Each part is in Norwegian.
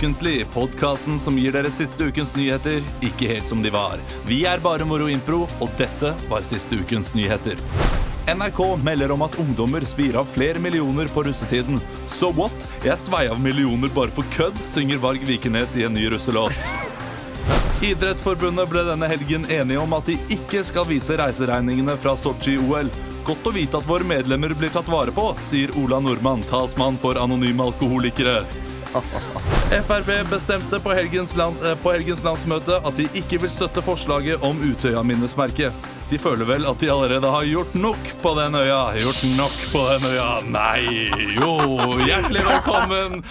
Ukentlig, podkasten som gir dere siste ukens nyheter ikke helt som de var. Vi er bare Moro Impro, og dette var siste ukens nyheter. NRK melder om at ungdommer svir av flere millioner på russetiden. So what? Jeg svei av millioner bare for kødd, synger Varg Vikenes i en ny russelåt. Idrettsforbundet ble denne helgen enige om at de ikke skal vise reiseregningene fra Sotsji-OL. Godt å vite at våre medlemmer blir tatt vare på, sier Ola Nordmann, talsmann for anonyme alkoholikere. Frp bestemte på helgens, land, eh, på helgens landsmøte at de ikke vil støtte forslaget om Utøya-minnesmerket. De føler vel at de allerede har gjort nok på den øya. Gjort nok på den øya. Nei, jo. Hjertelig velkommen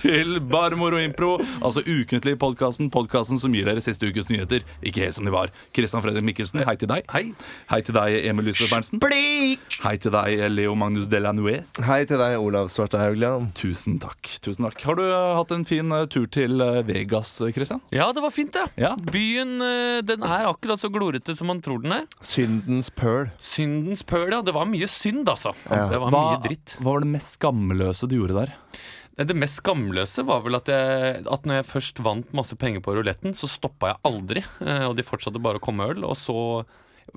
til Bare Moro Impro, altså ukentlig podkasten. Podkasten som gir dere siste ukes nyheter. Ikke helt som de var. Kristian Fredrik Mikkelsen, hei til deg. Hei. Hei til deg, Emil Lysø Berntsen. Hei til deg, Leo Magnus Delanue. Hei til deg, Olav Svarte Haugland. Tusen takk. tusen takk Har du uh, hatt en fin uh, tur til uh, Vegas, Kristian? Ja, det var fint, det. Ja. Byen eh, den er akkurat så glorete som man tror den er. Syndens pøl. Syndens pøl, ja. Det var mye synd, altså. Ja. Det var Hva, mye dritt. hva var det mest skamløse du gjorde der? Det mest skamløse var vel at, jeg, at når jeg først vant masse penger på ruletten, så stoppa jeg aldri. eh, Og de fortsatte bare å komme øl. Og så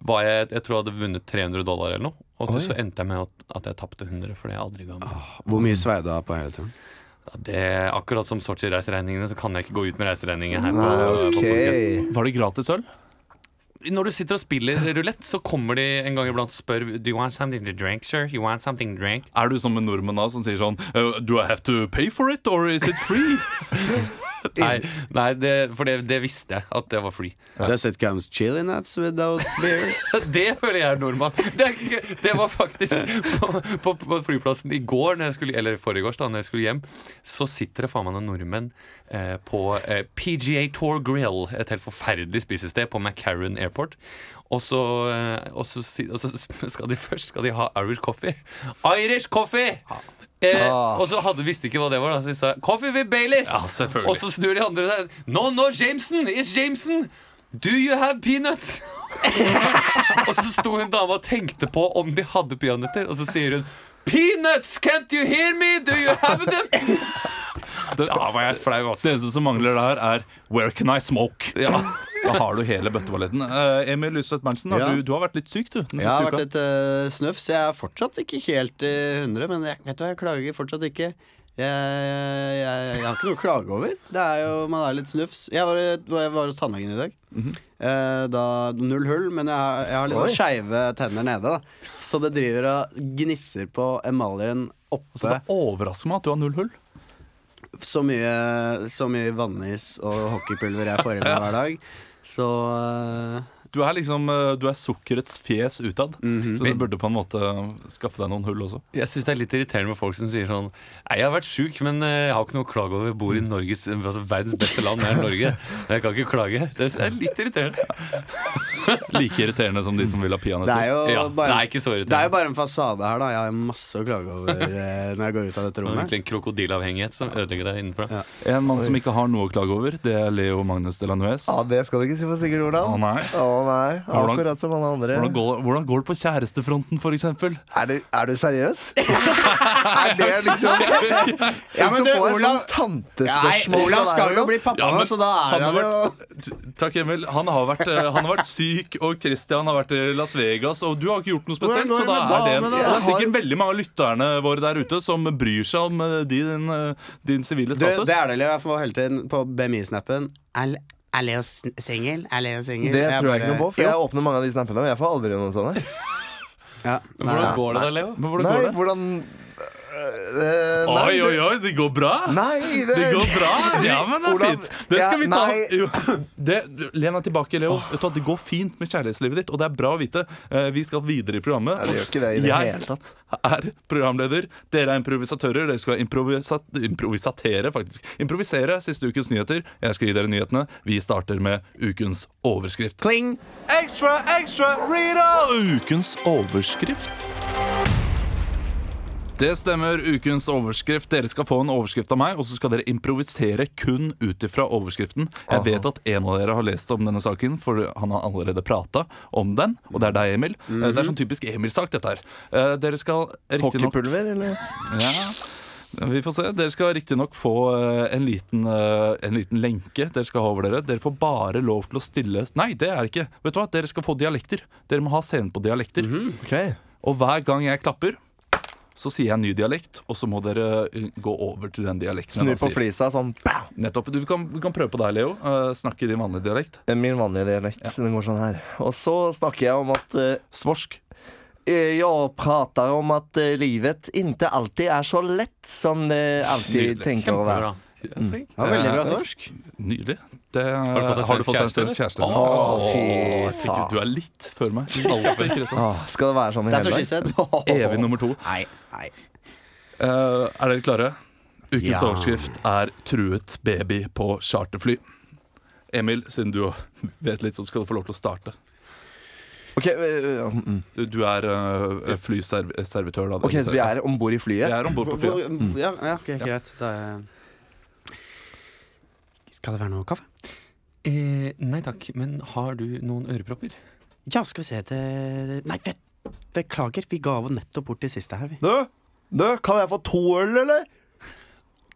var jeg Jeg tror jeg hadde vunnet 300 dollar eller noe. Og til så endte jeg med at, at jeg tapte 100 fordi jeg aldri ga meg. Hvor mye svei du på hele turen? Ja, Det, akkurat som Sotsji-reiseregningene, så kan jeg ikke gå ut med reiseregninger her. på, på Ok. podcasten. Var det gratis øl? Når du sitter og spiller rulett, så kommer de en gang iblant og spør Do you want something to drink, sir? You want something to drink? Er du som en nordmann da som sier sånn uh, Do I have to pay for it, or is it free? Nei, nei det, for det, det visste jeg at det var free. Does it comes chili nuts with those beers? Det føler jeg er normalt. Det, det var faktisk på, på, på flyplassen i går, når jeg skulle, eller forrige års da når jeg skulle hjem, så sitter det faen meg noen nordmenn eh, på eh, PGA Tour Grill, et helt forferdelig spisested på McCarran Airport. Og så, eh, og, så, og så skal de først skal de ha Irish coffee. Irish coffee! Eh, og så hadde, visste ikke hva det var. Da, så de sa 'Coffee with Baileys'. Ja, selvfølgelig. og så snur de andre seg. 'No, no, Jameson! It's Jameson! Do you have peanuts?' og så sto en dame og tenkte på om de hadde peanøtter, og så sier hun 'Peanuts! Can't you hear me? Do you have them?' Det, Da var jeg flau, altså. det eneste som mangler der, er Where can I smoke? Ja. Da har du hele bøtteballetten. Uh, Emil Lyseth Berntsen, har Ja. du, du har vært litt syk du den Jeg har siste vært uka. litt uh, snufs. Jeg er fortsatt ikke helt i 100, men jeg, vet du hva, jeg klager fortsatt ikke. Jeg, jeg, jeg, har ikke noe å klage over. Det er jo, Man er litt snufs. Jeg var, jeg var hos tannlegen i dag. Eh, da, null hull, men jeg, har- jeg har sånn skeive tenner nede. Da. Så det driver og gnisser på emaljen Så oppe. det overrasker meg at du har null hull. Så mye, så mye vannis og hockeypulver jeg får i meg hver dag. Så eh, Du er liksom uh, Du er sukkerets fjes utad. Mhm. Så du burde på en måte skaffe deg noen hull også. Jeg syns det er litt irriterende med folk som sier sånn jeg har vært sjuk, men eh, jeg har ikke noe å klage over. Jeg bor i Norges, altså verdens beste land, det er Norge. Jeg kan ikke klage. Det er litt irriterende. Like irriterende som de som vil ha det peanøtter. er jo Ja, bare det er ikke så Det er jo bare en fasade her, da. Jeg har masse å klage over eh, når jeg går ut av dette Det er rommet. egentlig en krokodillavhengighet som ødelegger deg innenfra. Ja. En mann som ikke har noe å klage over, det er Leo Magnus Delanuez. Ja, det skal du ikke si for sikkert, Olav. Å nei. Å nei, Hvordan- Akkurat som alle andre. Hvordan går, hvordan går det på kjærestefronten, eksempel? Er, du, er du seriøs? er det liksom Ja, men du, Olav- sånn tantespørsmål Olav skal jo bli pappa Ja, men så da er han han jo Takk, Emil. Han har, vært, eh, han har vært syk, og Christian har vært i Las Vegas. Og du har ikke gjort noe spesielt, så da er det, en, det er sikkert veldig mange av lytterne våre der ute som bryr seg om eh, din, eh, din sivile du, status. Det er det, Leo. Jeg får hele tiden på BMI-snappen. Er, Leo singel? Er Leo singel? Det tror jeg ikke noe på, for Jo. jeg åpner mange av de snappene, men jeg får aldri noen sånne. Ja, Men Hvordan går det da, Leo? Men hvordan Nei, går det? hvordan øh, nei, Oi, oi, oi, det går bra! Nei, det, Det går bra! Ja, men det er Olav, fint. Det skal ja, vi ta. Jo, det, Len deg tilbake, Leo. Vet du Det går fint med kjærlighetslivet ditt, og det er bra å vite. Eh, Vi skal videre i programmet. Ja, det gjør ikke det i det Jeg hele tatt. er programleder. Dere er improvisatører. Dere skal improvisa improvisatere, faktisk. Improvisere siste ukens nyheter. Jeg skal gi dere nyhetene. Vi starter med ukens overskrift. Kling! Ekstra, ekstra, Rita! Ukens overskrift. Det stemmer. Ukens overskrift. Dere skal få en overskrift av meg, og så skal dere improvisere kun ut ifra overskriften. Jeg vet at en av dere har lest om denne saken, for han har allerede prata om den. Og det er deg, Emil. Eh, Det er sånn typisk Emil-sak, dette her. Eh, Dere skal riktignok Hockeypulver, eller? ja. Vi får se. Dere skal riktignok få eh, en liten, en liten lenke dere skal ha over dere. Dere får bare lov til å stille Nei, det er det ikke. Vet du hva? Dere skal få dialekter. Dere må ha scenen på dialekter. Ok. Og hver gang jeg klapper, så sier jeg en ny dialekt, og så må dere eh, gå over til den dialekten. Snu på sier. flisa sånn bam! Nettopp. Du kan, du kan prøve på deg, Leo. Uh, snakke i din vanlige dialekt. Min vanlige dialekt. Den går sånn her. Og så snakker jeg om at uh, Svorsk. Ja, Jeg prater om at eh, livet ikke alltid er så lett som det alltid Nydelig. tenker å være. Kjempebra. Ja, veldig bra svorsk. Nydelig. Det, du fått deg har du svensk fått en kjæreste, svensk kjæreste? Å, fy faen. Du er litt før meg. Kristian. Skal det være sånn i hele dag? Evig nummer to. Nei, nei. Uh, er dere klare? Ukens Ja. overskrift er 'Truet baby på charterfly'. Emil, siden du vet litt, så skal du få lov til å starte. Ok, uh, mm. Du, du er uh, flyservitør. Da, ok, så vi er om bord i Vi er om bord på flyet. hvor- Ja, ja, ok, greit. Da er... Skal det være noe kaffe? Eh, nei takk, men har du noen ørepropper? Ja, skal vi se det Nei, vet, beklager. Vi ga jo nettopp bort de siste her, vi. Du, du, kan jeg få to øl, eller?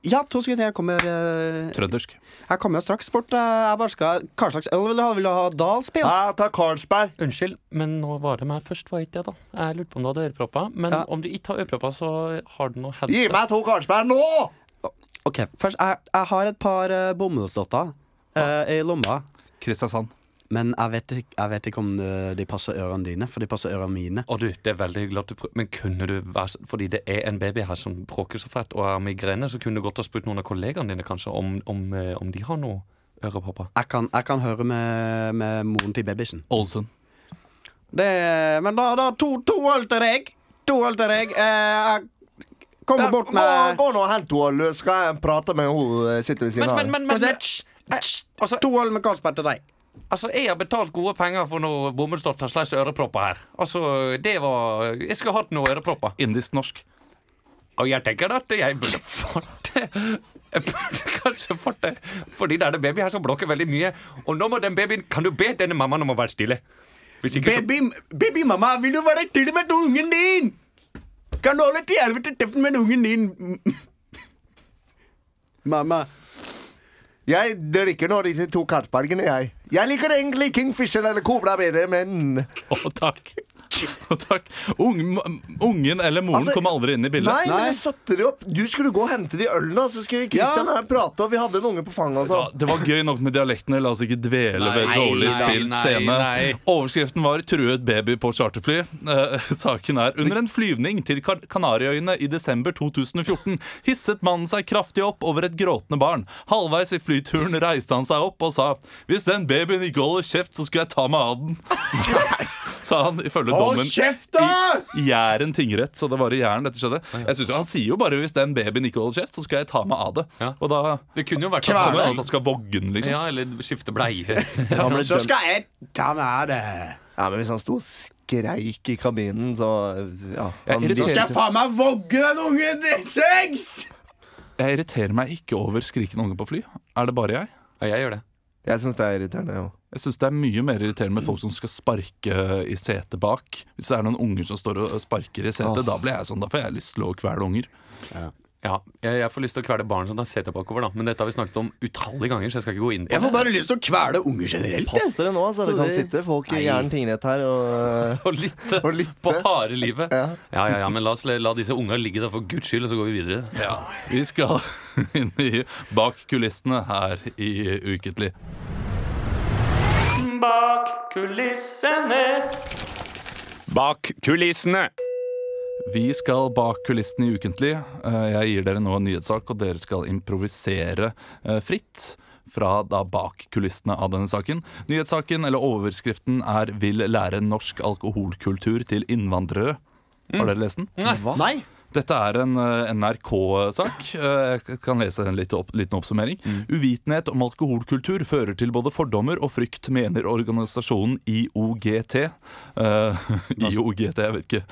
Ja, to sekunder. Jeg kommer eh, Trøndersk. Jeg kommer straks bort. eh, Jeg bare skal Hva slags øl vil du ha? Vil du ha Dalspils? Ja, ta Carlsberg. Unnskyld, men nå var det meg først, var ikke det, da. Jeg lurte på om du hadde ørepropper. Men Ja. om du ikke har ørepropper, så har du noe Gi meg to Carlsberg nå! Ok, først Jeg, jeg har et par uh, bomullsdotter uh, i lomma. Kristiansand. Men jeg vet, ikke, jeg vet ikke om eh, de passer ørene dine, for de passer ørene mine. Og du, det er veldig hyggelig at du prøver, men kunne du være Fordi det er en baby her som bråker så fett og har migrene, så kunne du godt ha spurt noen av kollegaene dine kanskje om, om, om de har noe ørepopper. Jeg kan, jeg kan høre med, med moren til babysen. Olsen. Det, men da, da to, to til deg. To til deg. Eh, jeg Ja, bort med gå nå og hent henne, skal jeg prate med hun eh, sitter ved siden av. men, men, men, Hysj, hysj. altså, To øl med Carlsberg til deg. altså, jeg har betalt gode penger for noe bomullsdotter slags ørepropper her. Altså, det var Jeg skulle hatt noe ørepropper. Indisk-norsk. Og jeg tenker at jeg burde fått det. Jeg burde kanskje fått det. Fordi det er en baby her som blokker veldig mye. Og nå må den babyen Kan du be denne mammaen om å være stille? Hvis ikke så Baby, mamma, vil du være stille med ungen din? Kan du holde til helvete kjeften med ungen din? Mamma. Jeg drikker nå disse to kartbargene, jeg. Jeg liker egentlig Kingfisher eller Cobra bedre, men Å, takk. Å, takk. Ung, ungen eller moren Altså, kommer aldri inn i bildet. Nei, men jeg satte de opp. Du skulle gå og hente de ølene, og så skulle Kristian her prate, og vi hadde en unge på fanget. Altså. det var gøy nok med dialektene. La oss ikke dvele ved Nei, dårlig nei, spilt nei, scene. nei. Overskriften var 'Truet baby på charterfly'. Eh, saken er under en flyvning til Kan- Kanariøyene i desember 2014 hisset mannen seg kraftig opp over et gråtende barn. Halvveis i flyturen reiste han seg opp og sa 'Hvis den babyen ikke holder kjeft, så skal jeg ta meg av den'. Sa han ifølge dommen kjeft, da! i Jæren tingrett. Så det var i Jæren dette skjedde. Jeg synes jo, Han sier jo bare 'hvis den babyen ikke holder kjeft, så skal jeg ta meg av det'. Ja. Og da Det kunne jo vært at det at han skal vogge den, liksom. Ja, eller skifte bleie. Så skal jeg ta meg av det. Ja, men hvis han sto og skreik i kabinen, så ja. Han, Så skal jeg faen meg vogge den ungen til sengs! Jeg irriterer meg ikke over skrikende unge på fly. Er det bare jeg? Ja, jeg gjør det. jeg syns det er irriterende, jo. Jeg synes Det er mye mer irriterende med folk som skal sparke i setet bak. Hvis det er noen unger som står og sparker i setet, da blir jeg sånn, da får jeg lyst til å kvele unger. Ja, jeg, jeg får lyst til å kvele barn som tar setet bakover, da. Men dette har vi snakket om utallige ganger, så jeg skal ikke gå inn på Jeg får bare lyst til å kvele unger generelt. Pass dere nå, så det Så kan det- sitte folk i. Jæren tingrett her og Og lytte Og lytte. på harde livet. Ja. Ja, ja, ja, men la oss la, disse unga ligge der for guds skyld, og så går vi videre. Ja, Vi skal inn i bak kulissene her i Ukentlig. Bak kulissene. Bak kulissene. Vi skal bak kulissene i Ukentlig. Eh, Jeg gir dere nå en nyhetssak, og dere skal improvisere eh, fritt. Fra da bak kulissene av denne saken. Nyhetssaken, eller overskriften, er 'Vil lære norsk alkoholkultur til innvandrere'. Har dere lest den? Nei. Dette er en eh, NRK-sak. Eh, Jeg kan lese en liten, opp, liten oppsummering. Uvitenhet om alkoholkultur fører til både fordommer og frykt, mener organisasjonen IOGT. Uh, IOGT, jeg vet ikke.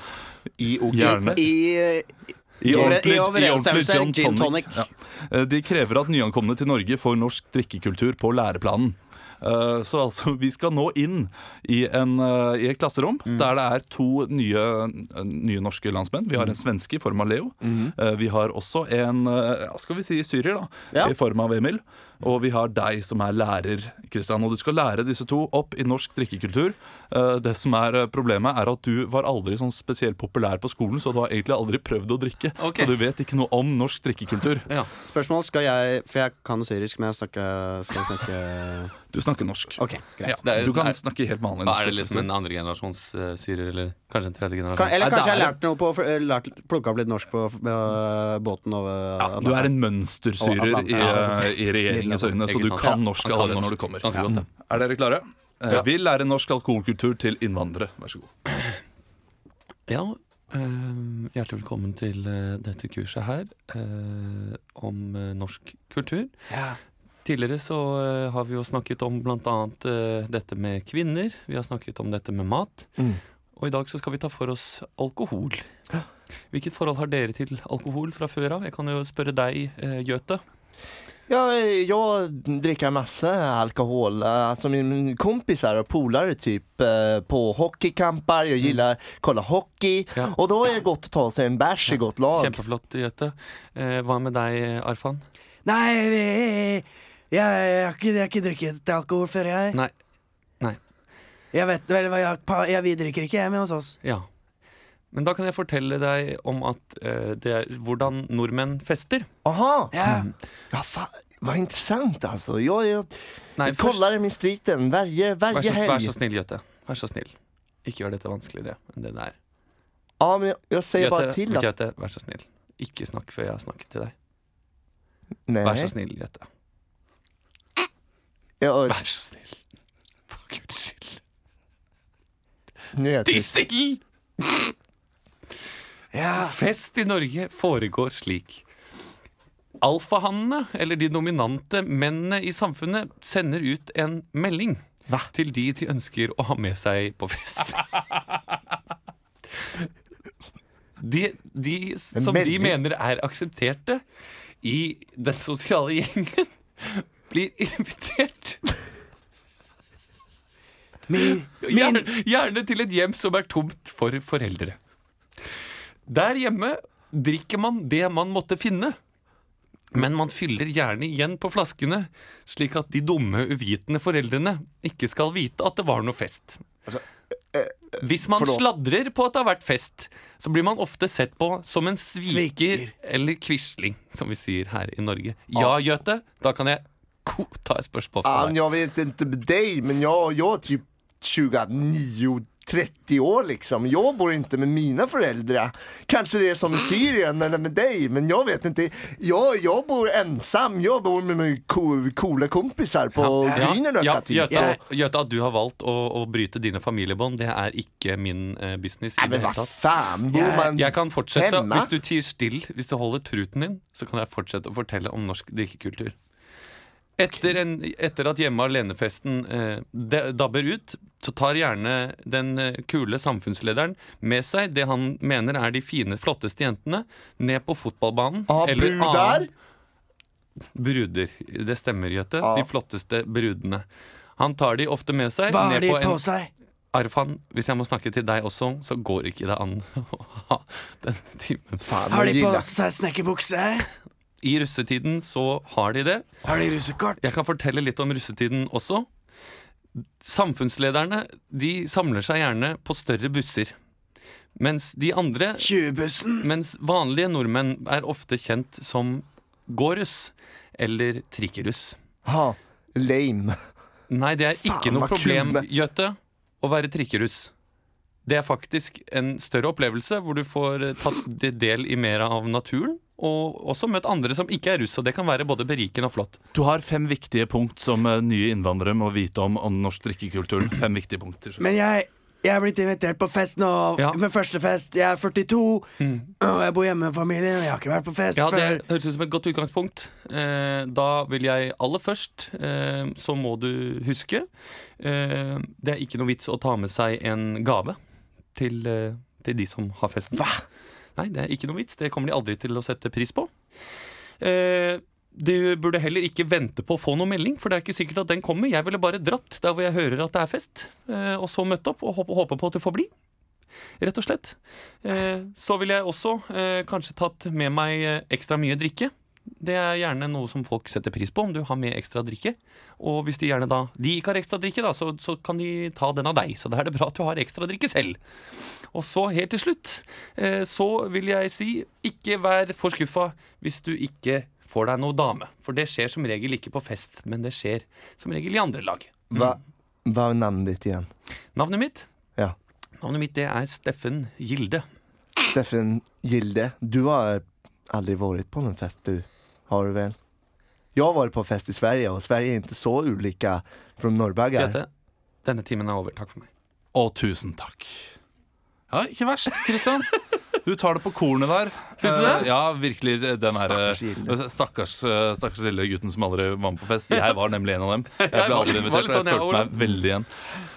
Gjerne. I, I ordentlig, i overensstemmelse, gin tonic. Ja. Eh, De krever at nyankomne til Norge får norsk drikkekultur på læreplanen. Eh, Så altså, vi skal nå inn i, en, eh, i et klasserom Mm. der det er to nye, eh, nye norske landsmenn. Vi har Mm. en svenske i form av Leo. Mm. Vi har også en eh, skal vi si syrer, da, Ja. i form av Emil. Og vi har deg som er lærer, Kristian. Og du skal lære disse to opp i norsk drikkekultur. Eh, Det som er eh, Problemet er at du var aldri sånn spesielt populær på skolen, så du har egentlig aldri prøvd å drikke. Okay. Så du vet ikke noe om norsk drikkekultur. Ja. Spørsmål skal jeg For jeg kan syrisk, men jeg snakker, skal jeg snakke Du snakker norsk. OK, greit. Ja, Det er- du kan er- snakke helt vanlig norsk. er det liksom en andregenerasjons uh, syrer, eller kanskje en tredje generasjon? Kan, eller Nei, kanskje jeg har lært noe på eh, lært, Plukka opp litt norsk på uh, båten over Ja, du er en mønstersyrer i, eh, i regjeringens øyne, så du kan norsk allerede norsk når du kommer. godt, ja. Er dere klare? Eh, Ja. Vi lærer norsk alkoholkultur til innvandrere. Vær så god. Ja, eh, hjertelig velkommen til eh, dette kurset her eh, om norsk kultur. Tidligere så har vi jo snakket om annet eh, dette med kvinner. Vi har snakket om dette med mat. Mm. Og i dag så skal vi ta for oss alkohol. Hvilket forhold har dere til alkohol fra før av? Jeg kan jo spørre deg, Gjøte. Ja, jeg jag dricker masse alkohol. altså Alltså min kompisar och polare typ eh, på hockeycampar. Jag gillar kolla hockey. Ja. Och då är det gott att ta sig en bärs i gott lag. Kjempeflott. Eh, hva med deg, Arfan? Nei, vi, jeg, jeg, har ikke, jeg har ikke drukket alkohol før, jeg. Nei. Nei. Jeg vet vel hva jeg, jeg Vi drikker ikke hjemme hos oss. Ja. Men da kan jeg fortelle deg om at eh, det er hvordan nordmenn fester. Aha, Ja. ja, fan, vad intressant alltså. Jag, jag, Nei, jag kollar i min streeten varje, Vær varje så, vær helg. så snill, Jøtte. Vær så snill. Ikke gjør dette vanskeligere enn det det er. Ja, men jag, jag säger bara Jøtte, till att... Vær så snill. Ikke snakk før jeg har snakket til deg. Nej, Vær så snill, Jøtte. jag, Vær så snill. For guds skyld. nu är jag tyst. still! Ja. Fest i Norge foregår slik. Alfahannene, eller de dominante mennene i samfunnet, sender ut en melding Hva? til de de ønsker å ha med seg på fest. De, de som de mener er aksepterte i den sosiale gjengen, blir invitert. Min, Gjerne, gjerne til et hjem som er tomt for foreldre. Der hjemme drikker man det man måtte finne. Men man fyller gjerne igjen på flaskene, slik at de dumme, uvitende foreldrene ikke skal vite at det var noe fest. Hvis man forlåt. sladrer på at det har vært fest, så blir man ofte sett på som en sviker, eller quisling, som vi sier her i Norge. Ja, Gjøte, da kan jeg ta et spørsmål fra men deg. Jeg vet ikke med deg, men jeg, jeg er typ 29, 30 år liksom. Jag bor inte med mina föräldrar. Kanske det är som i Syrien eller med dig, men jag vet inte. Jag, jag bor ensam. Jag bor med mine co coola kompisar på Ja, Grünerløkka ja, typ. Gjøte, at du har valgt å, å bryte dine familiebånd, det er ikke min uh, business. i men hva faen, bor Jeg- man... Jeg kan fortsette, Hemma? Hvis du tier still, hvis du holder truten din, så kan jeg fortsette å fortelle om norsk drikkekultur. Etter, en, etter at hjemme alene-festen eh, dabber ut, så tar gjerne den eh, kule samfunnslederen med seg det han mener er de fine, flotteste jentene, ned på fotballbanen. Ah, eller annen- Bruder. Det stemmer, Jøte. Ah. De flotteste brudene. Han tar de ofte med seg hva har de på på en seg? Arfan, hvis jeg må snakke til deg også, så går ikke det an å ha den timen. Har de på seg snekkerbukse? I russetiden så har de det. Har de russekort? Jeg kan fortelle litt om russetiden også. Samfunnslederne de samler seg gjerne på større busser. Mens de andre 20-bussen? Mens vanlige nordmenn er ofte kjent som gåruss eller trikkeruss. Ha, lame. Nei, det er Faen, ikke noe problem. Jøte, å være trikkeruss. Det er faktisk en større opplevelse hvor du får eh, tatt del i mer av naturen. Og også møtt andre som ikke er russ, og det kan være både berikende og flott. Du har fem viktige punkt som eh, nye innvandrere må vite om, om norsk drikkekultur. Fem viktige punkter. Men jeg, jeg er blitt invitert på fest nå. Ja. Min første fest. Jeg er 42, og jeg bor hjemme med familien. Og jeg har ikke vært på fest Ja, Det høres ut som et godt utgangspunkt. Eh, da vil jeg aller først, eh, så må du huske eh, Det er ikke noe vits å ta med seg en gave til, eh, til de som har festen. Hva? Nei, det er ikke noe vits. Det kommer de aldri til å sette pris på. Eh, du burde heller ikke vente på å få noen melding, for det er ikke sikkert at den kommer. Jeg ville bare dratt der hvor jeg hører at det er fest, eh, og så møtt opp og håpe, på at du får bli. Rett og slett. Eh, Så ville jeg også eh, kanskje tatt med meg eh, ekstra mye drikke. Det er gjerne noe som folk setter pris på, om du har med ekstra drikke. Og hvis de gjerne da De ikke har ekstra drikke, da, så, så kan de ta den av deg. Så da er det bra at du har ekstra drikke selv. Og så helt til slutt, eh, så vil jeg si ikke vær for skuffa hvis du ikke får deg noe dame. For det skjer som regel ikke på fest, men det skjer som regel i andre lag. Hva, hva er navnet ditt igjen? Navnet mitt Ja. Navnet mitt det er Steffen Gilde. Steffen Gilde, du har aldri vært på en fest, du? Har du vel? Jeg har vært på fest i Sverige, og Sverige er ikke så ulike fra Norrbagger. Grete, denne timen er over. Takk for meg. Å, tusen takk. Ja, ikke verst, Christian. Du tar det på kornet der. Syns du det? Eh, Ja, virkelig. Den her, eh, stakkars, eh, stakkars lille gutten som aldri var med på fest. Jeg var nemlig en av dem. Jeg ble aldri invitert, og jeg sånn, følte meg veldig igjen.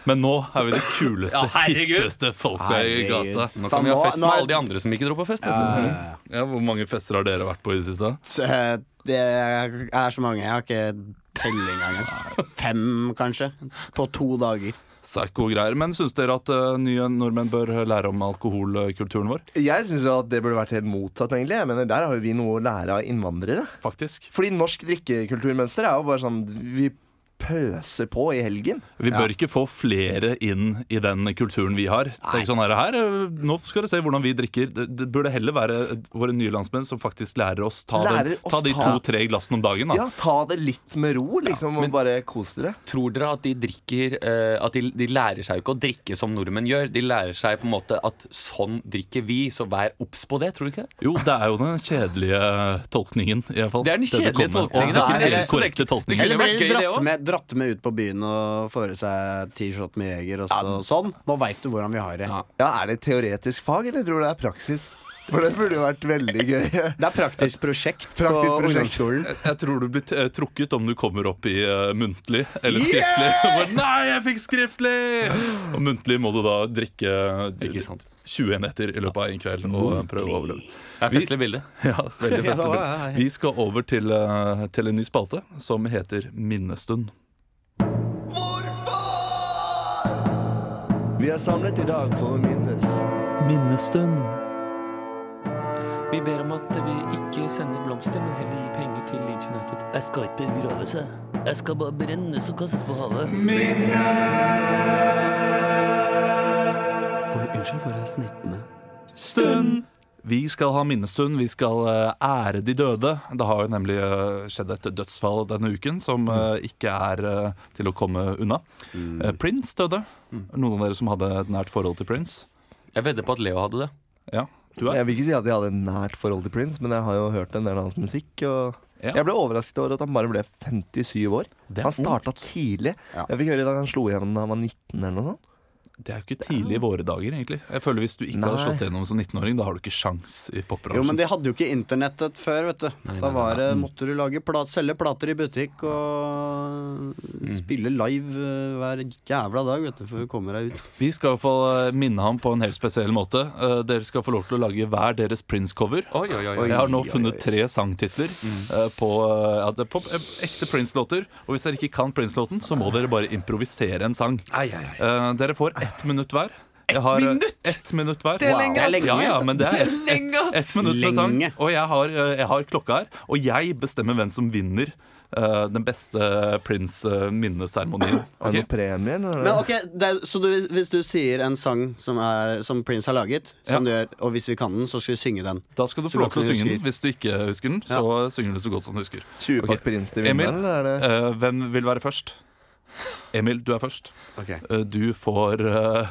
Men nå er vi de kuleste, Ja, hippeste folka i Herregud. gata. Nå kan vi ha fest med alle de andre som ikke dro på fest. Vet du. Ja, hvor mange fester har dere vært på i det siste? Så, eh, det er så mange. Jeg har ikke telling engang. Fem, kanskje. På to dager. Psycho greier. Men syns dere at uh, nye nordmenn bør lære om alkoholkulturen vår? Jeg syns at det burde vært helt motsatt, egentlig. Jeg mener, Der har jo vi noe å lære av innvandrere. Faktisk. Fordi norsk drikkekulturmønster er jo bare sånn Vi pøser på i helgen. Vi bør ikke få flere inn i den kulturen vi har. Tenk sånn her, her, Nå skal dere se hvordan vi drikker. Det, det burde heller være våre nye landsmenn som faktisk lærer oss ta, den, ta oss de to-tre glassene om dagen. Da. Ja, ta det litt med ro, liksom, men- og bare kos dere. Tror dere at de drikker uh, At de, de lærer seg jo ikke å drikke som nordmenn gjør. De lærer seg på en måte at sånn drikker vi, så vær obs på det. Tror du ikke det? Jo, det er jo den kjedelige tolkningen, i hvert fall. Det er den kjedelige tolkningen, Og det er den korrekte tolkningen. Eller- Eller dratt også. med, dratt med ut på byen og få seg T-shot med jeger og så, sånn. Nå veit du hvordan vi har det. Ja. Ja, Er det et teoretisk fag, eller tror du det er praksis? For det burde jo vært veldig gøy. Det er praktisk prosjekt Praktisk på prosjekt. ungdomsskolen. Jeg tror du blir trukket om du kommer opp i uh, muntlig eller skriftlig. Nei, jeg fikk skriftlig! Og muntlig må du da drikke Ikke sant? 20 enheter i løpet av en kveld og prøve å overleve. Det er festlig bilde. Ja, veldig festlig bilde. Vi skal over til, uh, til en ny spalte som heter Minnestund. Vi er samlet i dag for å minnes. Minnestund. Vi ber om at vi ikke sender blomster, men heller gir penger til Leeds United. Jeg skal ikke begrave seg. Jeg skal bare brennes og kastes på havet. For, unnskyld, hvor er snittene? Stund. Vi skal ha minnestund. Vi skal eh, ære de døde. Det har jo nemlig eh, skjedd et dødsfall denne uken som eh, ikke er til å komme unna. Eh, Prince døde. Noen av dere som hadde et nært forhold til Prince? Jeg vedder på at Leo hadde det. Ja, du? Jeg vil ikke si at jeg hadde et nært forhold til Prince, men jeg har jo hørt en del av hans musikk. Og Ja. Jeg ble overrasket over at han bare ble 57 år. Han starta tidlig. Ja. Jeg fikk høre at han slo igjennom da han var 19 eller noe sånt. Det er jo ikke tidlig i våre dager, egentlig. Jeg føler Hvis du ikke Nei. hadde slått gjennom som 19-åring, da har du ikke sjans i popbransjen. Jo, men de hadde jo ikke internettet før, vet du. Nei, Da var det, måtte du lage plat, selge plater i butikk og spille live eh, hver jævla dag, vet du, før du kommer deg ut. Vi skal iallfall eh, minne ham på en helt spesiell måte. Eh, Dere skal få lov til å lage hver deres Prince-cover. Oi, oi, oi. Jeg har nå funnet tre sangtitler mm. på, ja, på ekte Prince-låter. Og hvis dere ikke kan Prince-låten, så må dere bare improvisere en sang. Ai, ai, ai. Eh, dere får ett minutt hver. Jeg har, eh, minutt? Ett minutt hver. Det er lenge, Det er ass. lenge. Ja, ja, men det er ett lenge, ass. et minutt med sang. Og jeg har, eh, jeg har klokka her, og jeg bestemmer hvem som vinner Uh, den beste Prince-minneseremonien. Er det noe premie? Eller? Men ok, det, er- Så du, hvis du sier en sang som, er, som Prince har laget, som du gjør, og hvis vi kan den, så skal vi synge den. Da skal du få lov til å synge den. Hvis du ikke husker den, så synger du så godt som du husker. 20 pakk Ok. Prince til Emil, vinneren, eller er det eh, hvem vil være først? Emil, du er først. Okay. du får uh,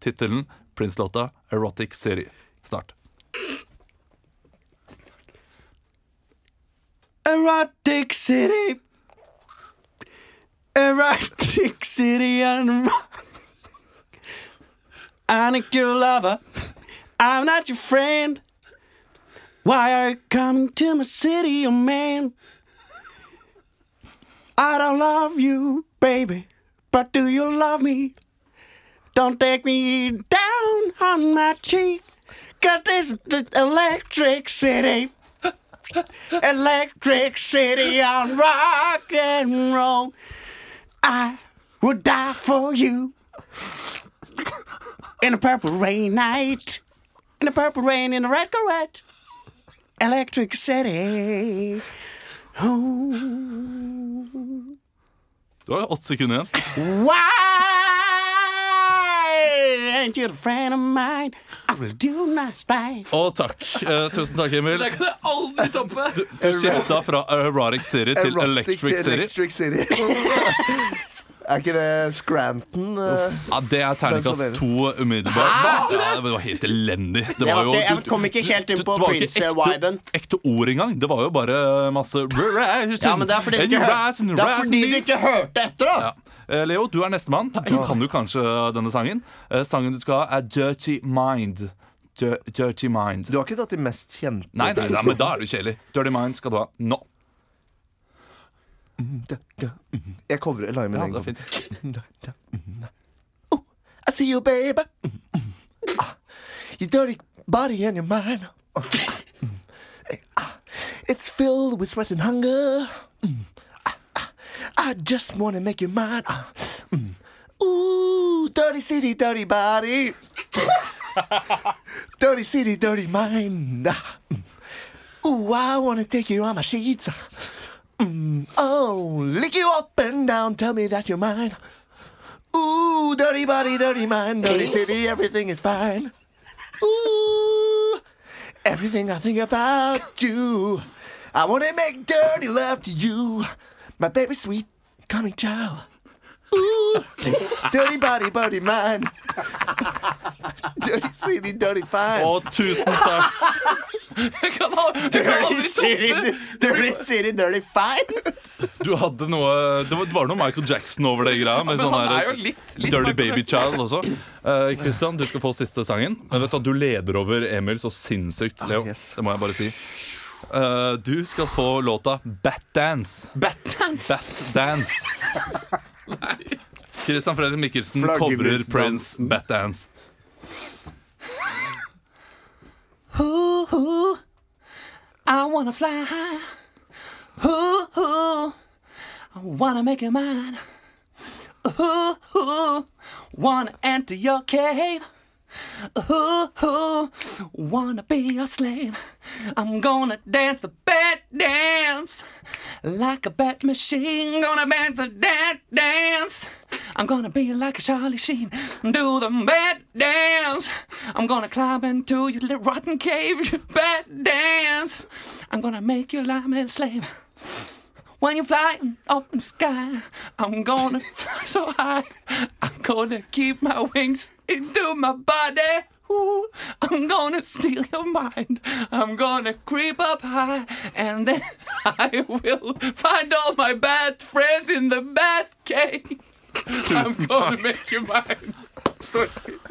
tittelen Prince-låta 'Erotic City'. Start. Erotic City. Erotic City and I need your lover. I'm not your friend. Why are you coming to my city, oh man? I don't love you, baby, but do you love me? Don't take me down on my cheek, cause this electric city. Electric City on rock and roll. I would die for you. In a purple rain night. In a purple rain in a red corvette. Electric City. Oh. Du har åtte sekunder igjen. Why ain't you a friend of mine? I will do nice by. Og takk. Eh, tusen takk, Emil. Det kan jeg aldri toppe! Du skifta fra Erotic City til Erotic Electric til City. Electric City. er ikke det Scranton? Uh, Ja, Det er terningkast to umiddelbart. Ja, det var helt elendig. Det var jo- jeg kom ikke helt inn på Prince Wyden. ekte, ord engang. Det var jo bare masse Ja, men det er fordi du ikke, hør, fordi du ikke hørte etter, da. ja. Eh, Leo, du er nestemann. Du kan jo kanskje denne sangen. Eh, Sangen du skal ha, er Dirty Mind. Dirty Mind. Du har ikke tatt de mest kjente? Nei, nei, nei, men da er du kjedelig. Dirty Mind skal du ha nå. Jeg covrer. Min Ja, det er fint. Oh, I see you, baby. Ah, your dirty body and your mind. Ah, It's filled with sweat and hunger. Ah, I just wanna make you mine. Mm. Ooh, dirty city, dirty body. dirty city, dirty mind. Mm. Ooh, I wanna take you on my sheets. Mm, oh, lick you up and down, tell me that you're mine. Ooh, dirty body, dirty mind, dirty city, everything is fine. Ooh, everything I think about you. I wanna make dirty love to you, my baby sweet coming child. Ooh, dirty body, body man. dirty city, dirty fine. Å, tusen takk. Jeg kan al- jeg kan Dirty aldri City, toppe! dirty city, dirty fine. Du hadde noe Det var, det var noe Michael Jackson over det greia. Med Men sånn han her- er jo litt, litt Dirty Michael Baby Jackson. Child også. Eh, Christian, du skal få siste sangen. Men vet Du at du leder over Emil så sinnssykt, Leo. yes. Det må jeg bare si. Eh, du skal få låta Bat Dance. Batdance! Batdance. Christian Fredrik Mikkelsen covrer Flaggermusdansen. Prince Batdance. Ooh, ooh, I wanna fly high. Ooh, ooh, I wanna make it mine. Ooh, ooh, wanna enter your cave. Ooh, ooh, wanna be a slave. I'm gonna dance the bad dance like a bat machine. Gonna bat the dead dance. I'm gonna be like a Charlie Sheen. Do the bat dance. I'm gonna climb into your little rotten cave. Bat dance. I'm gonna make you like a slave. When you're flying up in the sky, I'm gonna fly so high. I'm gonna keep my wings into my body. Ooh, I'm gonna steal your mind. I'm gonna creep up high, and then I will find all my bad friends in the bad cave. Mine. Sorry.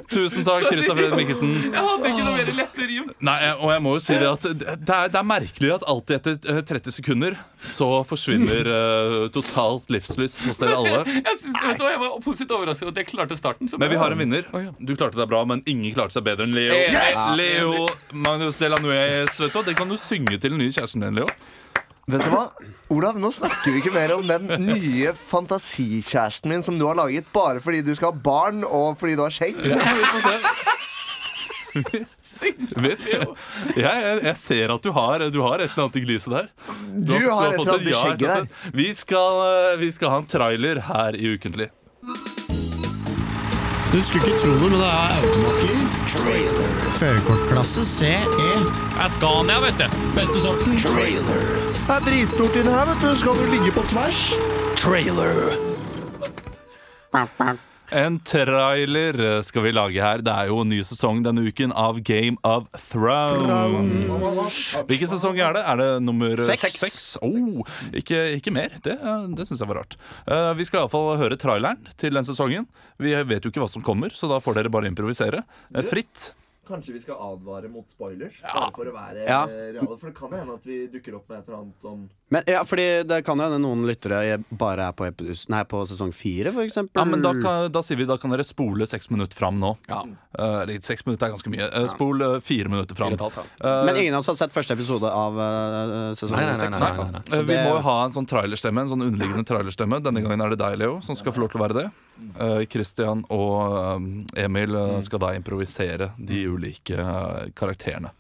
Tusen takk. Christian Fredrik Mikkelsen. Jeg hadde ikke noe mer lette rim. Nei, og jeg må jo si det at det er, det er merkelig at alltid etter eh, 30 sekunder så forsvinner uh, totalt livslyst hos dere alle. Jeg, synes, vet du jeg var positivt overrasket at jeg klarte starten. Men vi har en vinner. Du klarte deg bra, men ingen klarte seg bedre enn Leo. Yes! Leo Magnus du hva? Det kan du synge til den nye kjæresten din, Leo. Vet du hva? Olav, nå snakker vi ikke mer om den nye fantasikjæresten min som du har laget bare fordi du skal ha barn og fordi du har skjegg. Ja, vi jo Vet, jeg, jeg, jeg ser at du har, du har et eller annet i gliset der. Du har et eller annet i skjegget der. Vi skal, eh, vi skal ha en trailer her i Ukentlig. Du skulle ikke tro det, men det er automatgir. Førerkortklasse CE. Det er Scania, vet du. Beste sorten. Det er dritstort inni her, vet du. Skal du ligge på tvers? En trailer skal vi lage her. Det er jo en ny sesong denne uken av Game of Thrones. Hvilken sesong er det? Er det nummer Seks. seks? Oh, ikke, ikke mer. Det, det syns jeg var rart. Uh, vi skal iallfall høre traileren til den sesongen. Vi vet jo ikke hva som kommer, så da får dere bare improvisere. uh, fritt. Kanskje vi skal advare mot spoilers? Bare for å være Ja. eh, reale. For det kan hende at vi dukker opp med et eller annet om Men ja, fordi det kan jo hende noen lyttere bare er på, epis- nei, på sesong fire, for eksempel. Ja, men da, kan, da sier vi da kan dere spole seks minutter fram nå. Ja. Uh, seks minutter er ganske mye. Uh, spol uh, fire minutter fram. Ja. Men ingen av oss har sett første episode av uh, sesong Nei, nei, nei, seks. nei, nei, nei. Vi må jo ha en sånn trailerstemme, en sånn underliggende trailerstemme. Denne gangen er det deg, Leo, som skal få lov til å være det. Eh, Christian og eh, Emil eh, skal da improvisere de ulike karakterene. karakterene.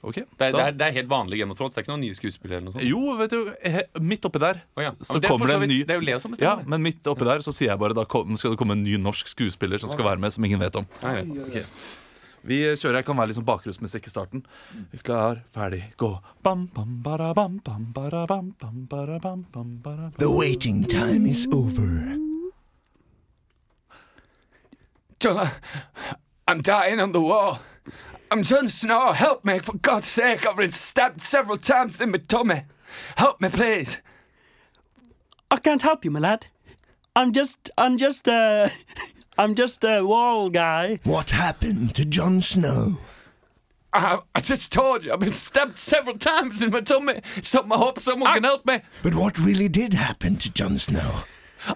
Okay, Det er, det, er, det er helt vanlig Game of Thrones. Det er ikke noen nye skuespillere noe. Jo, vet du, he- midt oppi der oh, ja. så det er kommer det en ny Det er jo Leo som Ja, men midt oppi der så sier jeg bare da kom, skal det komme en ny norsk skuespiller som skal være med, som ingen vet om. Nei, Ok. Vi kjører, jeg kan være litt sånn bakgrunnsmusikk i starten. Klar, ferdig, gå. Bam, bam, bara, bam, bam, bara, bam, bam, bara, bam, bam, bara. The waiting time is over. John, I'm dying on the wall. I'm Jon Snow. Help me, for God's sake. I've been stabbed several times in my tummy. Help me, please. I can't help you, my lad. I'm just, I'm just, uh, I'm just a wall guy. What happened to Jon Snow? I, I just told you, I've been stabbed several times in my tummy. Something I hope someone can help me. But what really did happen to Jon Snow?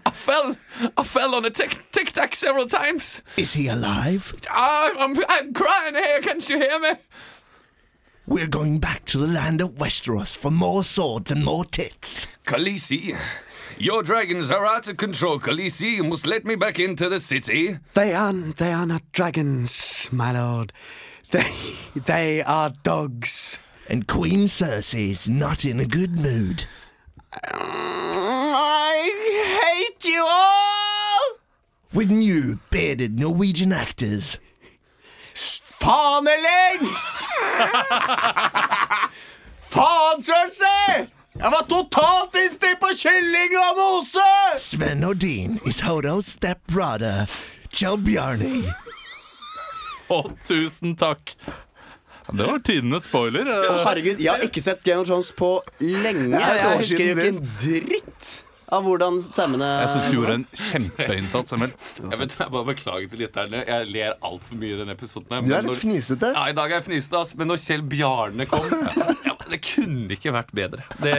I fell, I fell on a tic tic tac several times. Is he alive? I, I'm, I'm crying here. Can't you hear me? We're going back to the land of Westeros for more swords and more tits. Khaleesi, your dragons are out of control. Khaleesi, you must let me back into the city. They are, they are not dragons, my lord. They, they are dogs. And Queen Cersei's not in a good mood. I hate you all! With new bearded Norwegian actors. Faneling! Faen, Cersei! Jeg var totalt innstilt på kylling og mose! Sven Nordin is Hodo's stepbrother, Joe Bjarni. Å, tusen takk. Det var tidenes spoiler. Herregud, jeg har ikke sett Game of Thrones på lenge. Jeg husker jo ikke en dritt av hvordan stemmene Jeg syns du gjorde en kjempeinnsats, Emil. Jeg, vet, jeg bare beklager til lytterne. Jeg ler altfor mye i denne episoden. Du er litt fnisete. Ja, I dag er jeg fnisete, men når Kjell Bjarne kom ja, Det kunne ikke vært bedre. Det,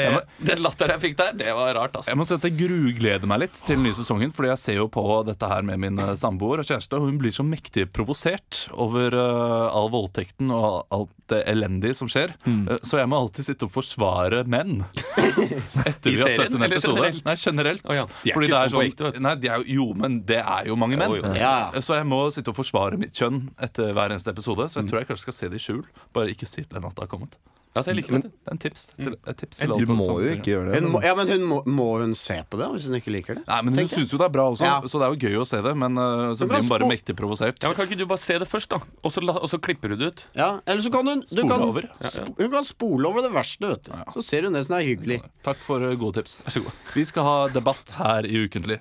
den latteren jeg fikk der, det var rart. Altså. Jeg må si at jeg grugleder meg litt til den nye sesongen. Fordi jeg ser jo på dette her med min eh, samboer og kjæreste, og hun blir så mektig provosert over uh, all voldtekten og alt det elendige som skjer. Eh, så jeg må alltid sitte og forsvare menn. Etter vi har serien, sett en episode. generelt? Nei, generelt. Oh, ja, de er det sånn ekte. Nei, de er jo, jo, men det er jo mange menn. Oh, jo. Ja. Så jeg må sitte og forsvare mitt kjønn etter hver eneste episode. Så jeg tror jeg kanskje skal se det i skjul. Bare ikke si til henne at det har kommet. Ja, det liker jeg, vet det, Det er en tips. Til, et tips til Du må jo ikke gjøre Hun det. må, ja, men hun må, må hun se på det hvis hun ikke liker det? Nei, men Hun syns jo det er bra også, Ja. så det er jo gøy å se det. Men uh, så Hun blir hun bare mektig provosert. Ja, men Kan ikke du bare se det først, da? Og så, og så klipper du det ut? Ja, Eller så kan hun du Spole kan, over. sp Hun kan spole over det verste, vet du. Så ser hun det som er hyggelig. Takk for uh, gode tips. Vær så god. Vi skal ha debatt her i Ukentlig.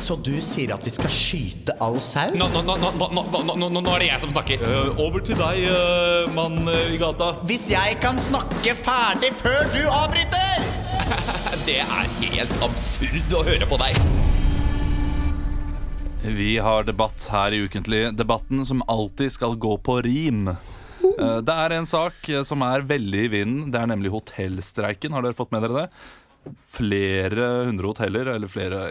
Så du sier at vi skal skyte all sau? Nå, nå, nå, nå, nå, nå, nå, nå er det jeg som snakker. Eh, over til deg, eh, mann eh, i gata. Hvis jeg kan snakke ferdig før du avbryter! det er helt absurd å høre på deg. Vi har debatt her i Ukentlig. Debatten som alltid skal gå på rim. Det er en sak som er veldig i vinden. Det er nemlig hotellstreiken. Har dere fått med dere det? Flere hundre hoteller, eller flere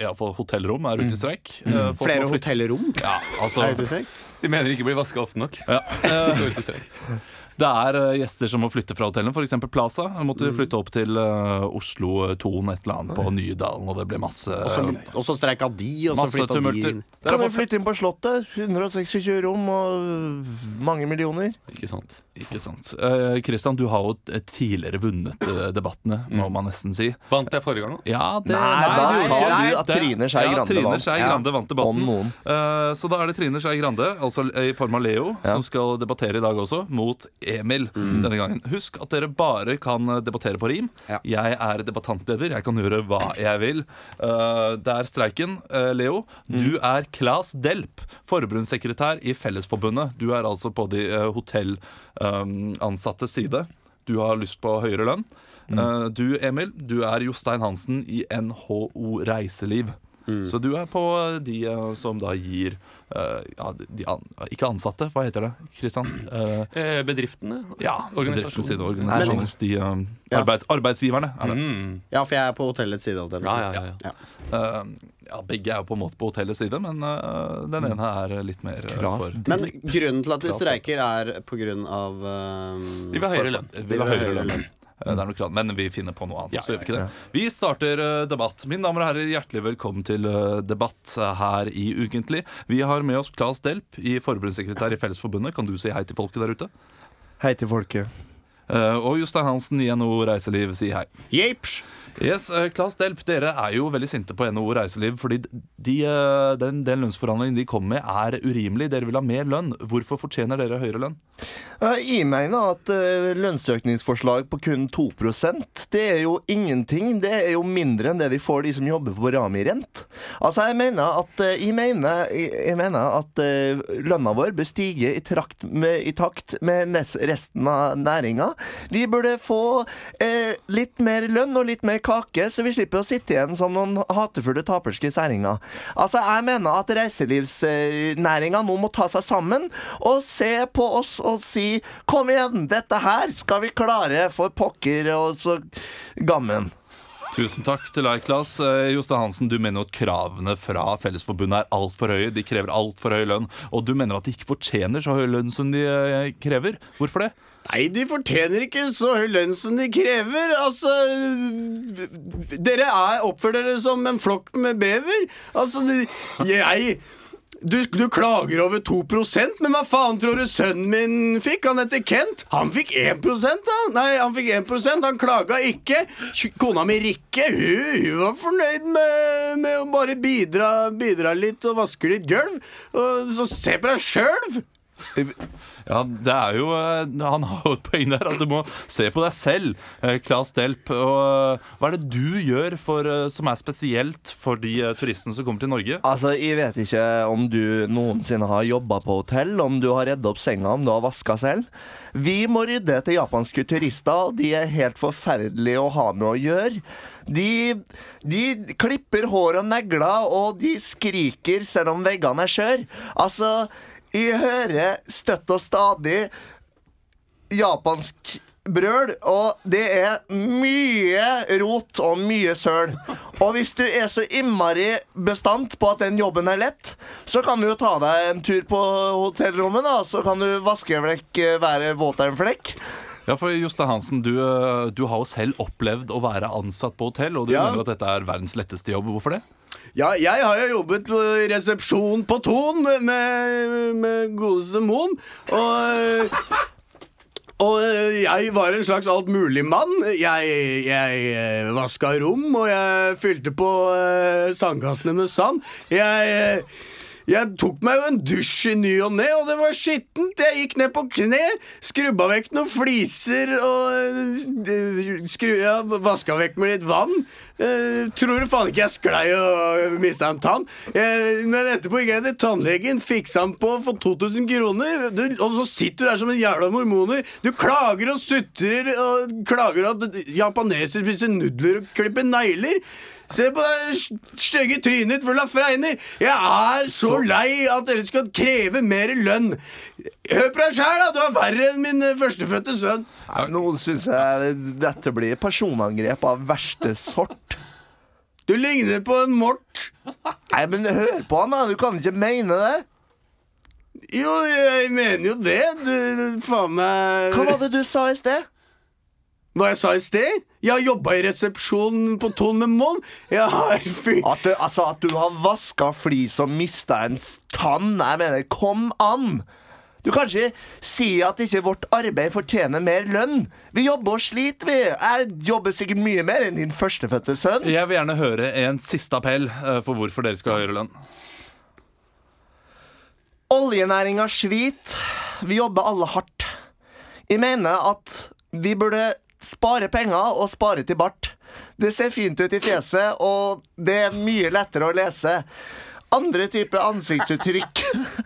iallfall hotellrom, er ute i streik. Mm. folk Mm. Flere hotellrom? Ja, altså Er ute i streik? De mener de ikke blir vaska ofte nok. ja. Eh. Det er eh, gjester som må flytte fra hotellene, f.eks. Plaza. Jeg måtte Mm. flytte opp til eh, Oslo Thon et eller annet på Nydalen, og det ble masse Og så- streika de, og så flytta de inn. Kan vi flytte inn på Slottet? 126 rom og mange millioner. Ikke sant? Ikke sant. Eh, Christian, du har jo tidligere vunnet eh, debattene, må man nesten si. Vant jeg forrige gang? da? Ja, det Nei, da du- sa nei, du at det- Trine Skei ja, Grande Trine vant. Skei Ja. Grande vant debatten. Eh, så da er det Trine Skei Grande, altså i form av Leo, Ja. som skal debattere i dag også, mot Emil denne gangen. Husk at dere bare kan eh, debattere på rim. Ja. Jeg er debattantleder, jeg kan gjøre hva jeg vil. Uh, det er streiken. uh, Leo, du er Claes Delp, forbundssekretær i Fellesforbundet. Du er altså på de uh, hotellansattes side. Du har lyst på høyere lønn. Eh, du, Emil, du er Jostein Hansen i NHO Reiseliv. Så du er på de som da gir eh, ja, de an, Ikke ansatte, hva heter det, Kristian? Uh, Eh, bedriftene? ja, bedriftene sine organisasjoner. De, eh, Ja. arbeids, arbeidsgiverne er det. Mm. Ja, for jeg er på hotellets side. Ja, si. ja, ja. Eh, ja, begge er jo på en måte på hotellets side, men eh, den ene er litt mer eh, for Men grunnen til at de streiker, er på grunn av um, De vil ha høyere lønn. Det nok, men vi finner på noe annet. Ja, så gjør vi ikke ja. Vi starter eh, debatt. Mine damer og herrer, hjertelig velkommen til eh, debatt her i Ukentlig. Vi har med oss Claes Delp, i forbundssekretær i Fellesforbundet. Kan du si hei til folket der ute? Hei til folket. Eh, og Jostein Hansen i NHO Reiseliv, sier hei. Japes! Yes, Klas Delp, dere er jo veldig sinte på NHO Reiseliv fordi de, eh, den, den lønnsforhandlingen de kom med, er urimelig. Dere vil ha mer lønn. Hvorfor fortjener dere høyere lønn? Eh, Jeg mener at eh, lønnsøkningsforslag på kun 2% det er jo ingenting. Det er jo mindre enn det de får, de som jobber på Rami Rent. Altså, jeg mener at, eh, jeg mener, jeg, mener at eh, lønna vår bør stige i, trakt med, i takt med resten av næringa. Vi burde få eh, litt mer lønn og litt mer kake, så vi slipper å sitte igjen som noen hatefulle taperske særinger. Altså, jeg mener at reiselivsnæringa nå må ta seg sammen og se på oss og si Kom igjen, dette her skal vi klare, for pokker og så gammen. Tusen takk til deg, Claes. Eh, Jostein Hansen, du mener at kravene fra Fellesforbundet er altfor høye. De krever altfor høy lønn. Og du mener at de ikke fortjener så høy lønn som de eh, krever. Hvorfor det? Nei, de fortjener ikke så høy lønn som de krever. Altså Dere er, oppfører dere som en flokk med bever. Altså, jeg du, du klager over 2% men hva faen tror du sønnen min fikk? Han heter Kent. Han fikk 1% da. Nei, han fikk 1% Han klaga ikke. Kona mi Rikke hun, hun var fornøyd med, med å bare bidra, bidra litt og vaske litt gulv. Og så se på deg sjøl! Ja, det er jo eh, Han har jo et poeng der, at du må se på deg selv, eh, Claes Delp. Og eh, hva er det du gjør for, eh, som er spesielt for de eh, turistene som kommer til Norge? Altså, Jeg vet ikke om du noensinne har jobba på hotell, om du har redda opp senga, om du har vaska selv. Vi må rydde etter japanske turister, og de er helt forferdelige å ha med å gjøre. De, de klipper hår og negler, og de skriker selv om veggene er skjøre. Altså, jeg hører støtt og stadig japansk brøl, og det er mye rot og mye søl. Og hvis du er så innmari bestandt på at den jobben er lett, så kan du jo ta deg en tur på hotellrommet, da, så kan du vaske vekk hver våtere flekk. Ja, for Jostein Hansen, du, eh, du har jo selv opplevd å være ansatt på hotell, og du Ja. mener at dette er verdens letteste jobb. Hvorfor det? Ja, jeg har jo jobbet på resepsjon på Ton med, med, godeste Moen. Og og jeg var en slags altmuligmann. Jeg, jeg vaska rom, og jeg fylte på sandkassene med sand. Jeg, eh, jeg tok meg jo en dusj i ny og ne, og det var skittent. Jeg gikk ned på kne, skrubba vekk noen fliser og uh, skru, ja, vaska vekk med litt vann. Uh, tror faen ikke jeg sklei og mista en tann? Uh, men etterpå gikk jeg til tannlegen, fiksa den på for 2000 kroner. Du, og så sitter du der som en jævla mormoner. Du klager og sutrer og klager at japanesere spiser nudler og klipper negler. Se på det stygge trynet ditt full av fregner. Jeg er så lei at dere skal kreve mer lønn. Hør på deg sjæl, da! Du er verre enn min eh, førstefødte sønn. Nå syns jeg dette blir personangrep av verste sort. Du ligner på en mort. Nei, men hør på han, da. Du kan ikke mene det. Jo, jeg mener jo det. Du faen meg Hva var det du sa i sted? Hva jeg sa i sted? Jeg har jobba i resepsjonen på Ton med Jeg har fyrt At, det, altså, at du har vaska flis og mista en tann. Jeg mener, kom an! Du kan ikke si at ikke vårt arbeid fortjener mer lønn. Vi jobber og sliter, vi. Jeg jobber sikkert mye mer enn din førstefødte sønn. Jeg vil gjerne høre en siste appell eh, for hvorfor dere skal ha høyere lønn. Oljenæringa sliter. Vi jobber alle hardt. Jeg mener at vi burde spare penger og spare til bart. Det ser fint ut i fjeset, og det er mye lettere å lese. Andre typer ansiktsuttrykk.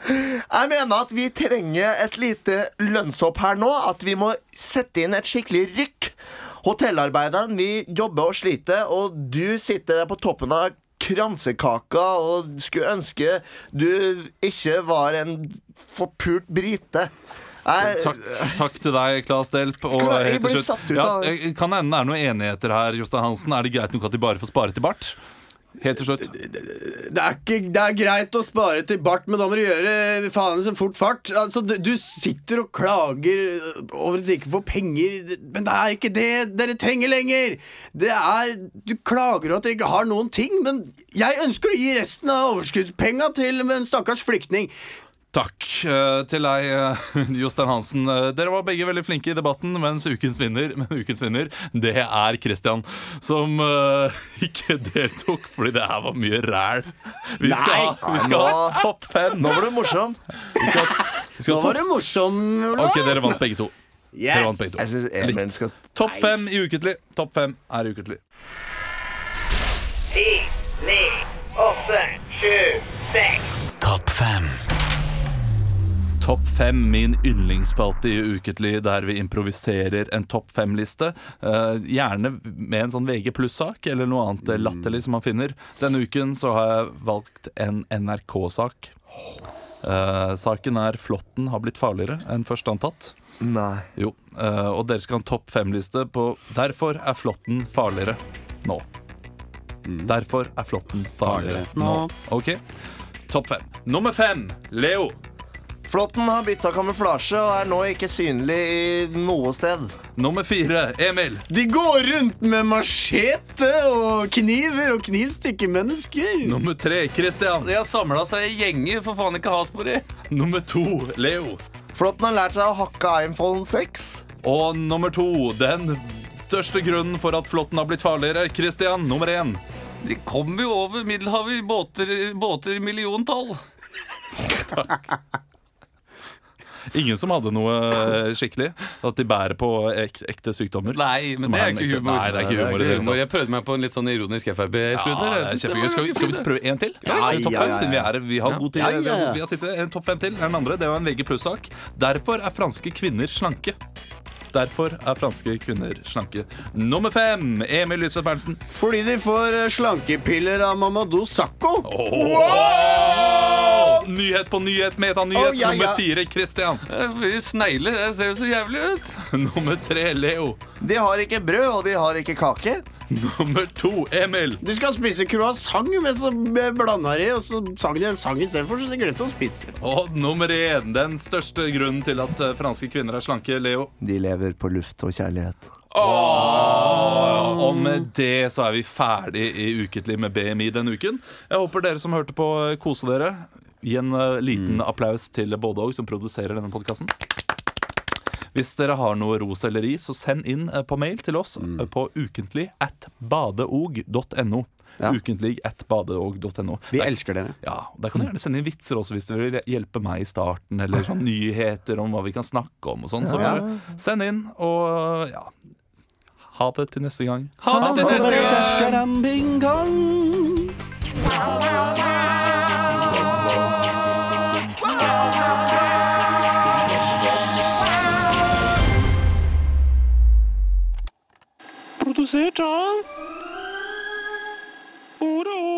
Jeg mener at vi trenger et lite lønnshopp her nå. At vi må sette inn et skikkelig rykk. Hotellarbeiderne vi jobber og sliter, og du sitter der på toppen av kransekaka og skulle ønske du ikke var en forpult brite. Takk, takk til deg, Claes Delp. Og jeg ble satt ut av- ja, Kan hende det er noen enigheter her, Jostein Hansen. Er det greit nok at de bare får spare til bart? Helt til slutt. Det er, ikke, det er greit å spare til bart, men da må du gjøre faen så fort fart. Altså, du, du sitter og klager over at du ikke får penger, men det er ikke det dere trenger lenger. Det er Du klager over at dere ikke har noen ting, men jeg ønsker å gi resten av overskuddspenga til en stakkars flyktning. Takk eh, til deg, eh, Jostein Hansen. Eh, dere var begge veldig flinke i debatten, mens ukens vinner, men ukens vinner det er Christian, som uh, ikke deltok fordi det her var mye ræl. Vi skal, Nei! vi skal ha topp fem. nå var du morsom. Vi skal, vi skal Nå var du morsom, Olav. Ok, dere vant begge to. Dere vant Yes! begge Jeg to. Topp fem i ukentlig. Topp fem er ukentlig. Ti, ni, åtte, sju, seks. Topp fem. Topp fem, min yndlingsspalte i Ukentlig, der vi improviserer en topp fem-liste. Uh, gjerne med en sånn VG pluss-sak, eller noe annet Mm. latterlig som man finner. Denne uken så har jeg valgt en NRK-sak. Uh, saken er 'Flåtten har blitt farligere enn først antatt'. Nei. Jo, uh, og dere skal ha en topp fem-liste på 'Derfor er flåtten farligere nå'. Derfor er flåtten farligere nå. OK? Topp fem. Nummer fem, Leo. Flåtten har bytta kamuflasje og er nå ikke synlig i noe sted. Nummer fire, Emil. De går rundt med machete og kniver og knivstikker mennesker. Nummer tre, Christian. De har samla seg i gjenger, for faen ikke has på de. Nummer to, Leo. Flåtten har lært seg å hakke iPhone 6. Og nummer to, den største grunnen for at flåtten har blitt farligere. Christian, nummer én. De kommer jo over Middelhavet i båter, båter i milliontall. Ingen som hadde noe eh, skikkelig? At de bærer på ek ekte sykdommer? Nei, men det er ekte- humor. Nei, det er ikke humor Det er ikke humor Jeg prøvde meg på en litt sånn ironisk Frp-slutt. Ja. Skal, vi- skal vi prøve en til? Ja, ja, ja, fem, ja, siden vi er Vi har god tid. Ja, Vi ja, har, vi har tid til en topp fem til. Den andre det var en VG pluss-sak. Derfor er franske kvinner slanke. Derfor er franske kvinner slanke. Nummer fem, Emil Lyseth Berntsen. Fordi de får eh, slankepiller av Mamadou Sakko. Nyhet på nyhet, metanyhet. Oh, ja, Nummer fire, Christian. Snegler det ser jo så jævlig ut. Nummer tre, Leo. De har ikke brød, og de har ikke kake. Nummer to, Emil. Du skal spise croissant, men så blanda de, og så sang de en sang istedenfor, så de glemte å spise. Og nummer én, den største grunnen til at eh, franske kvinner er slanke, Leo. De lever på luft og kjærlighet. Og med det så er vi ferdig i Uketlig med BMI denne uken. Jeg håper dere som hørte på, eh, koser dere. Gi en liten liten applaus til Bådåg, som produserer denne podkasten. Hvis dere har noe ros eller ris, så send inn eh, på mail til oss mm. på ukentlig at badeog.no. Ja. Ukentlig at badeog.no. Vi elsker dere. Ja, Der kan du gjerne sende inn vitser også hvis dere vil hjelpe meg i starten. Eller sånn nyheter om hva vi kan snakke om. og sånn Så Ja. bare send inn, og ja Ha det til neste gang. Ha det til neste gang. Skaram-bing-gong. Produsert av Ord og